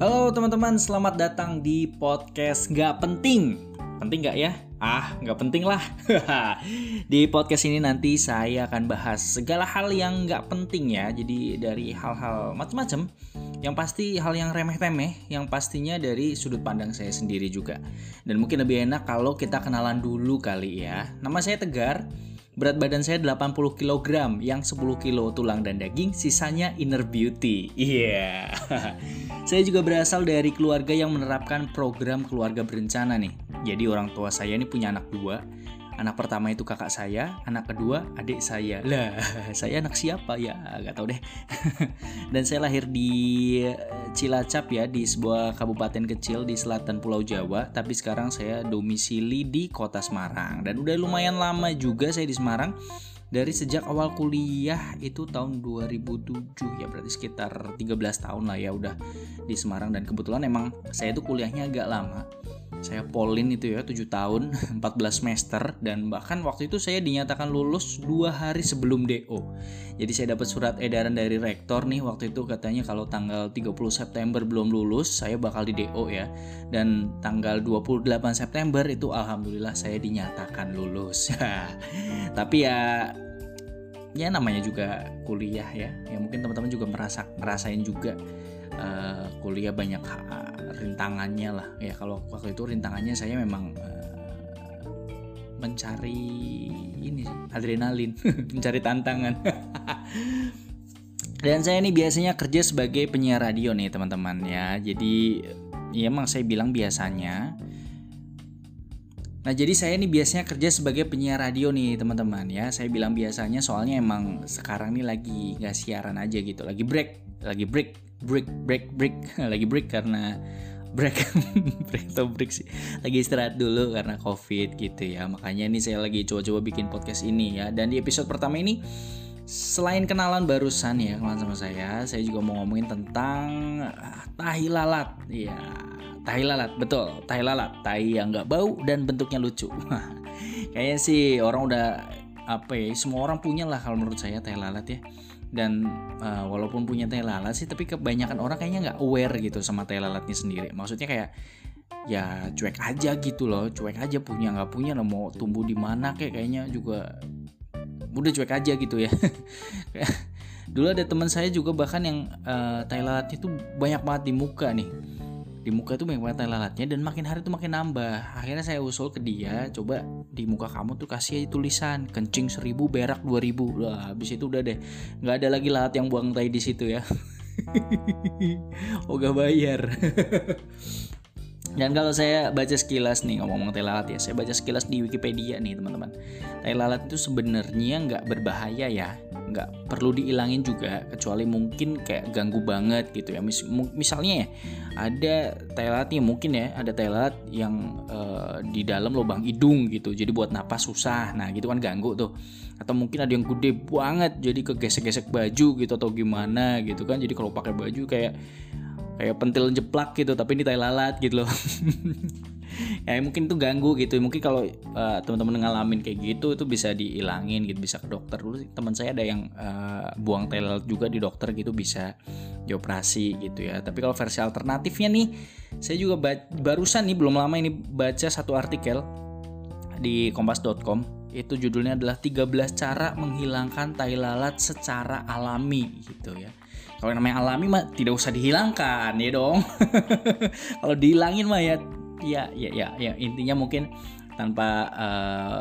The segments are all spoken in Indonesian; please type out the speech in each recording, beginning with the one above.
Halo teman-teman, selamat datang di podcast Gak Penting. Penting gak ya? Ah, gak penting lah. di podcast ini nanti saya akan bahas segala hal yang gak penting ya. Jadi dari hal-hal macam-macam. Yang pasti hal yang remeh-temeh, yang pastinya dari sudut pandang saya sendiri juga. Dan mungkin lebih enak kalau kita kenalan dulu kali ya. Nama saya Tegar. Berat badan saya 80 kg, yang 10 kg tulang dan daging, sisanya inner beauty. Iya. Yeah. saya juga berasal dari keluarga yang menerapkan program keluarga berencana nih. Jadi orang tua saya ini punya anak dua. Anak pertama itu kakak saya, anak kedua adik saya. Lah, saya anak siapa ya? Gak tau deh. Dan saya lahir di eh, Cilacap ya, di sebuah kabupaten kecil di selatan Pulau Jawa. Tapi sekarang saya domisili di kota Semarang. Dan udah lumayan lama juga saya di Semarang dari sejak awal kuliah itu tahun 2007 ya berarti sekitar 13 tahun lah ya udah di Semarang dan kebetulan emang saya itu kuliahnya agak lama saya polin itu ya 7 tahun 14 semester dan bahkan waktu itu saya dinyatakan lulus dua hari sebelum DO jadi saya dapat surat edaran dari rektor nih waktu itu katanya kalau tanggal 30 September belum lulus saya bakal di DO ya. Dan tanggal 28 September itu alhamdulillah saya dinyatakan lulus. Tapi ya ya namanya juga kuliah ya. Ya mungkin teman-teman juga merasa ngerasain juga uh, kuliah banyak rintangannya lah. Ya kalau waktu itu rintangannya saya memang uh, mencari ini adrenalin mencari tantangan. Dan saya ini biasanya kerja sebagai penyiar radio nih teman-teman ya. Jadi ya emang saya bilang biasanya Nah jadi saya ini biasanya kerja sebagai penyiar radio nih teman-teman ya. Saya bilang biasanya soalnya emang sekarang nih lagi gak siaran aja gitu. Lagi break, lagi break, break, break, break. Lagi break karena break. Break atau break sih? Lagi istirahat dulu karena covid gitu ya. Makanya ini saya lagi coba-coba bikin podcast ini ya. Dan di episode pertama ini selain kenalan barusan ya kenalan sama saya saya juga mau ngomongin tentang ah, tahi lalat. Ya tahi lalat betul. Tahi lalat tahi yang nggak bau dan bentuknya lucu. Kayaknya sih orang udah apa ya semua orang punya lah kalau menurut saya tahi lalat ya. Dan uh, walaupun punya tai lalat sih tapi kebanyakan orang kayaknya nggak aware gitu sama tai lalatnya sendiri. Maksudnya kayak ya cuek aja gitu loh cuek aja punya nggak punya lo mau tumbuh di mana kayak kayaknya juga udah cuek aja gitu ya. Dulu ada teman saya juga bahkan yang uh, tai lalatnya tuh banyak banget di muka nih. Di muka itu banyak banget lalatnya dan makin hari itu makin nambah. Akhirnya saya usul ke dia coba di muka kamu tuh kasih tulisan kencing seribu berak dua ribu. Lah habis itu udah deh. Nggak ada lagi lalat yang buang tai di situ ya. Gak bayar Dan kalau saya baca sekilas nih ngomong-ngomong tai lalat ya, saya baca sekilas di Wikipedia nih teman-teman. Tai lalat itu sebenarnya nggak berbahaya ya, nggak perlu diilangin juga, kecuali mungkin kayak ganggu banget gitu ya. Mis misalnya ya, ada tai lalat nih mungkin ya, ada tai lalat yang uh, di dalam lubang hidung gitu, jadi buat napas susah. Nah gitu kan ganggu tuh. Atau mungkin ada yang gede banget, jadi kegesek-gesek baju gitu atau gimana gitu kan. Jadi kalau pakai baju kayak kayak pentil jeplak gitu tapi ini tai lalat gitu loh. Ya mungkin itu ganggu gitu. Mungkin kalau uh, teman-teman ngalamin kayak gitu itu bisa dihilangin gitu bisa ke dokter. Dulu teman saya ada yang uh, buang tai lalat juga di dokter gitu bisa dioperasi gitu ya. Tapi kalau versi alternatifnya nih saya juga barusan nih belum lama ini baca satu artikel di kompas.com itu judulnya adalah 13 cara menghilangkan tai lalat secara alami gitu ya kalau namanya alami mah tidak usah dihilangkan ya dong. Kalau dihilangin mah ya ya ya ya, ya. Intinya mungkin tanpa uh,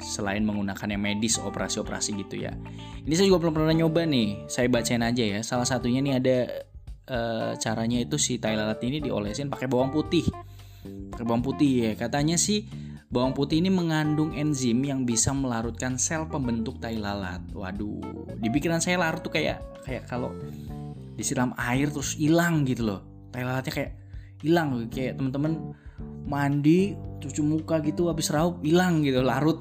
selain menggunakan yang medis operasi-operasi gitu ya. Ini saya juga belum pernah nyoba nih. Saya bacain aja ya. Salah satunya nih ada uh, caranya itu si tai lalat ini diolesin pakai bawang putih. Pakai bawang putih ya. Katanya sih Bawang putih ini mengandung enzim yang bisa melarutkan sel pembentuk tai lalat. Waduh, di pikiran saya larut tuh kayak kayak kalau disiram air terus hilang gitu loh. Tai lalatnya kayak hilang kayak temen-temen mandi cuci muka gitu habis raup hilang gitu larut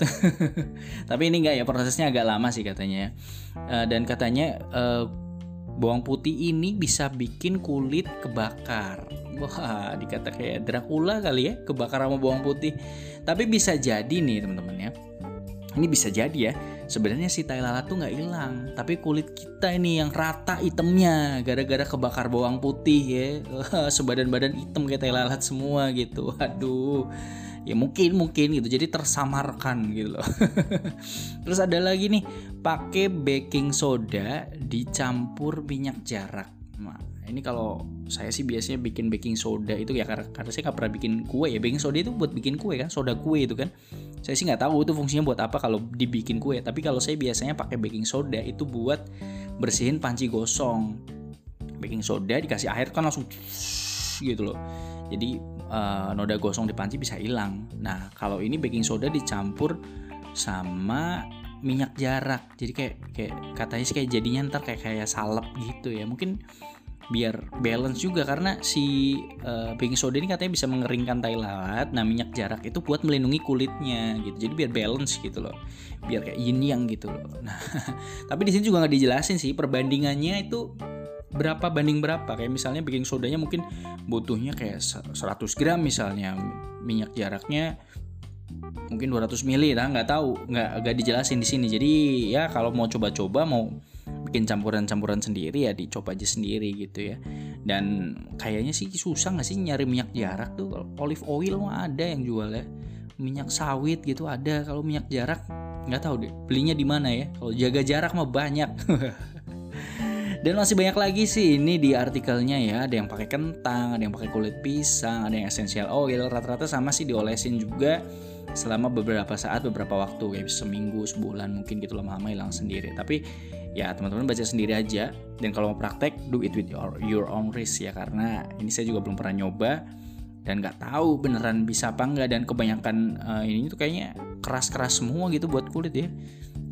tapi ini enggak ya prosesnya agak lama sih katanya uh, dan katanya uh, bawang putih ini bisa bikin kulit kebakar. Wah, dikata kayak Dracula kali ya, kebakar sama bawang putih. Tapi bisa jadi nih teman-teman ya. ini bisa jadi ya sebenarnya si tai lalat tuh nggak hilang tapi kulit kita ini yang rata itemnya gara-gara kebakar bawang putih ya sebadan badan hitam kayak tai lalat semua gitu aduh ya mungkin mungkin gitu. Jadi tersamarkan gitu loh. Terus ada lagi nih pakai baking soda dicampur minyak jarak. Nah, ini kalau saya sih biasanya bikin baking soda itu ya karena, karena saya nggak pernah bikin kue ya. Baking soda itu buat bikin kue kan soda kue itu kan. Saya sih nggak tahu itu fungsinya buat apa kalau dibikin kue. Tapi kalau saya biasanya pakai baking soda itu buat bersihin panci gosong. Baking soda dikasih air kan langsung gitu loh. Jadi uh, noda gosong di panci bisa hilang. Nah kalau ini baking soda dicampur sama minyak jarak. Jadi kayak kayak katanya sih kayak jadinya ntar kayak kayak salep gitu ya. Mungkin biar balance juga karena si uh, baking soda ini katanya bisa mengeringkan tai lalat. Nah minyak jarak itu buat melindungi kulitnya gitu. Jadi biar balance gitu loh. Biar kayak yin yang gitu loh. Nah tapi di sini juga nggak dijelasin sih perbandingannya itu berapa banding berapa? Kayak misalnya baking sodanya mungkin butuhnya kayak 100 gram misalnya. Minyak jaraknya mungkin 200 ml nah nggak tahu nggak agak dijelasin di sini. Jadi ya kalau mau coba-coba mau bikin campuran-campuran sendiri ya dicoba aja sendiri gitu ya. Dan kayaknya sih susah nggak sih nyari minyak jarak tuh? Olive oil mah ada yang jual ya. Minyak sawit gitu ada. Kalau minyak jarak nggak tahu deh belinya di mana ya. Kalau jaga jarak mah banyak Dan masih banyak lagi sih ini di artikelnya ya. Ada yang pakai kentang, ada yang pakai kulit pisang, ada yang essential oil. Rata-rata sama sih diolesin juga selama beberapa saat, beberapa waktu kayak seminggu, sebulan mungkin gitu lama-lama hilang sendiri. Tapi ya teman-teman baca sendiri aja. Dan kalau mau praktek, do it with your, your own risk ya karena ini saya juga belum pernah nyoba dan nggak tahu beneran bisa apa enggak dan kebanyakan uh, ini tuh kayaknya keras-keras semua gitu buat kulit ya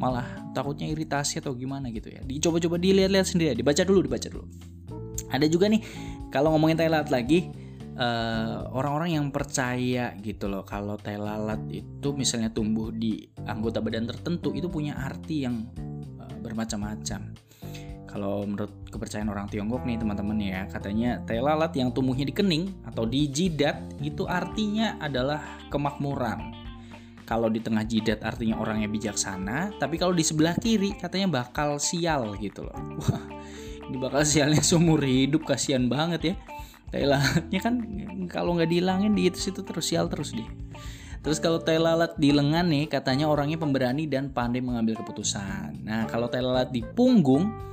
malah takutnya iritasi atau gimana gitu ya. Dicoba-coba dilihat-lihat sendiri. Ya. dibaca dulu dibaca dulu. Ada juga nih kalau ngomongin tai lalat lagi eh, orang-orang yang percaya gitu loh kalau tai itu misalnya tumbuh di anggota badan tertentu itu punya arti yang uh, bermacam-macam. Kalau menurut kepercayaan orang Tiongkok nih teman-teman ya katanya tai yang tumbuhnya di kening atau di jidat itu artinya adalah kemakmuran kalau di tengah jidat artinya orangnya bijaksana, tapi kalau di sebelah kiri katanya bakal sial gitu loh. Wah, ini bakal sialnya seumur hidup kasihan banget ya. Tai lalatnya kan kalau nggak dihilangin di itu situ terus sial terus deh. Terus kalau tai lalat di lengan nih katanya orangnya pemberani dan pandai mengambil keputusan. Nah kalau tai lalat di punggung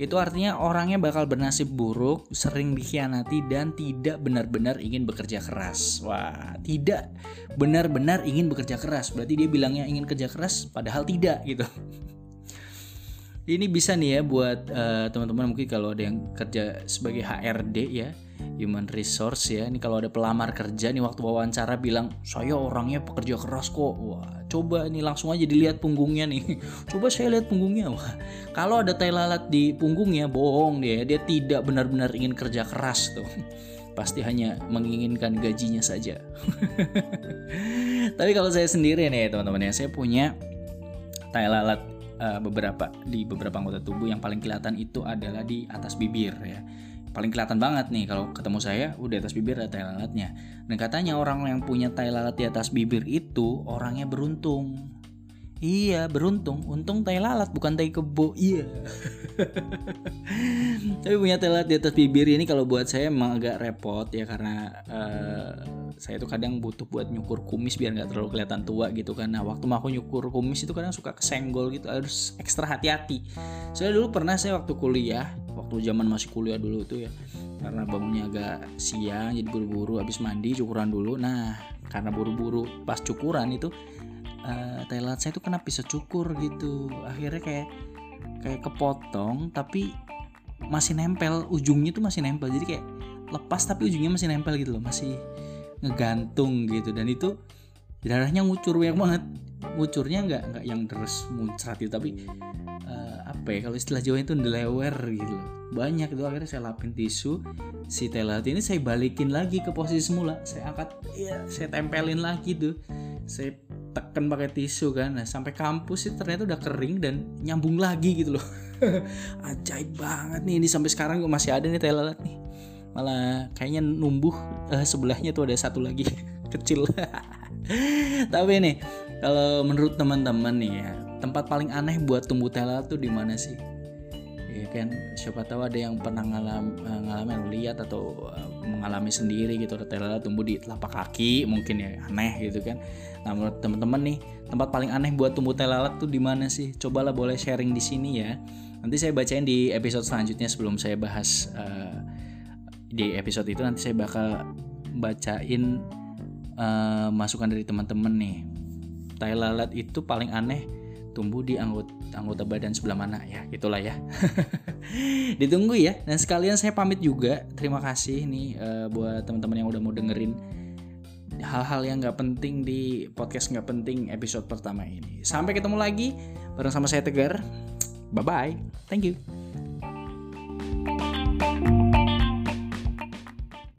itu artinya orangnya bakal bernasib buruk, sering dikhianati dan tidak benar-benar ingin bekerja keras. Wah, tidak benar-benar ingin bekerja keras. Berarti dia bilangnya ingin kerja keras padahal tidak gitu. Ini bisa nih ya buat uh, teman-teman mungkin kalau ada yang kerja sebagai HRD ya human resource ya ini kalau ada pelamar kerja nih waktu wawancara bilang saya orangnya pekerja keras kok wah coba ini langsung aja dilihat punggungnya nih. Coba saya lihat punggungnya wah. Kalau ada tai lalat di punggungnya bohong dia dia tidak benar-benar ingin kerja keras tuh. Pasti hanya menginginkan gajinya saja. Tapi kalau saya sendiri nih teman-teman ya saya punya tai lalat uh, beberapa di beberapa anggota tubuh yang paling kelihatan itu adalah di atas bibir ya paling kelihatan banget nih kalau ketemu saya udah atas bibir ada tai lalatnya dan katanya orang yang punya tai lalat di atas bibir itu orangnya beruntung Iya beruntung, untung tai lalat bukan tai kebo. Iya. Tapi punya tai lalat di atas bibir ini kalau buat saya emang agak repot ya karena uh, saya tuh kadang butuh buat nyukur kumis biar nggak terlalu kelihatan tua gitu kan. Nah waktu mau aku nyukur kumis itu kadang suka kesenggol gitu harus ekstra hati-hati. Saya dulu pernah saya waktu kuliah, waktu zaman masih kuliah dulu tuh ya. Karena bangunnya agak siang jadi buru-buru habis mandi cukuran dulu. Nah karena buru-buru pas cukuran itu uh, Thailand saya tuh kena pisau cukur gitu. Akhirnya kayak kayak kepotong tapi masih nempel. Ujungnya tuh masih nempel jadi kayak lepas tapi ujungnya masih nempel gitu loh. Masih ngegantung gitu. Dan itu darahnya ngucur banyak banget. Ngucurnya nggak nggak yang terus muncrat gitu tapi uh, apa ya kalau istilah Jawa itu ndelewer gitu banyak itu akhirnya saya lapin tisu si telat ini saya balikin lagi ke posisi semula. Saya angkat ya saya tempelin lagi tuh. Saya tekan pakai tisu kan. Nah sampai kampus sih ternyata udah kering dan nyambung lagi gitu loh. Ajaib banget nih ini sampai sekarang gue masih ada nih lalat nih. Malah kayaknya numbuh uh, sebelahnya tuh ada satu lagi kecil tapi nih Kalau menurut teman-teman nih ya, tempat paling aneh buat tumbuh tela tuh di mana sih? Ya kan, siapa tahu ada yang pernah ngalam, eh, ngalamin lihat atau eh, mengalami sendiri gitu tela tumbuh di telapak kaki mungkin ya aneh gitu kan. Nah menurut teman-teman nih tempat paling aneh buat tumbuh telalat tuh di mana sih? Cobalah boleh sharing di sini ya. Nanti saya bacain di episode selanjutnya sebelum saya bahas uh, di episode itu nanti saya bakal bacain uh, masukan dari teman-teman nih. Tai lalat itu paling aneh tumbuh di anggota anggota badan sebelah mana? Ya gitulah ya. Ditunggu ya. Dan sekalian saya pamit juga. Terima kasih nih uh, buat teman-teman yang udah mau dengerin hal-hal yang nggak penting di podcast nggak penting episode pertama ini. Sampai ketemu lagi. Bareng sama saya Tegar. Bye bye thank you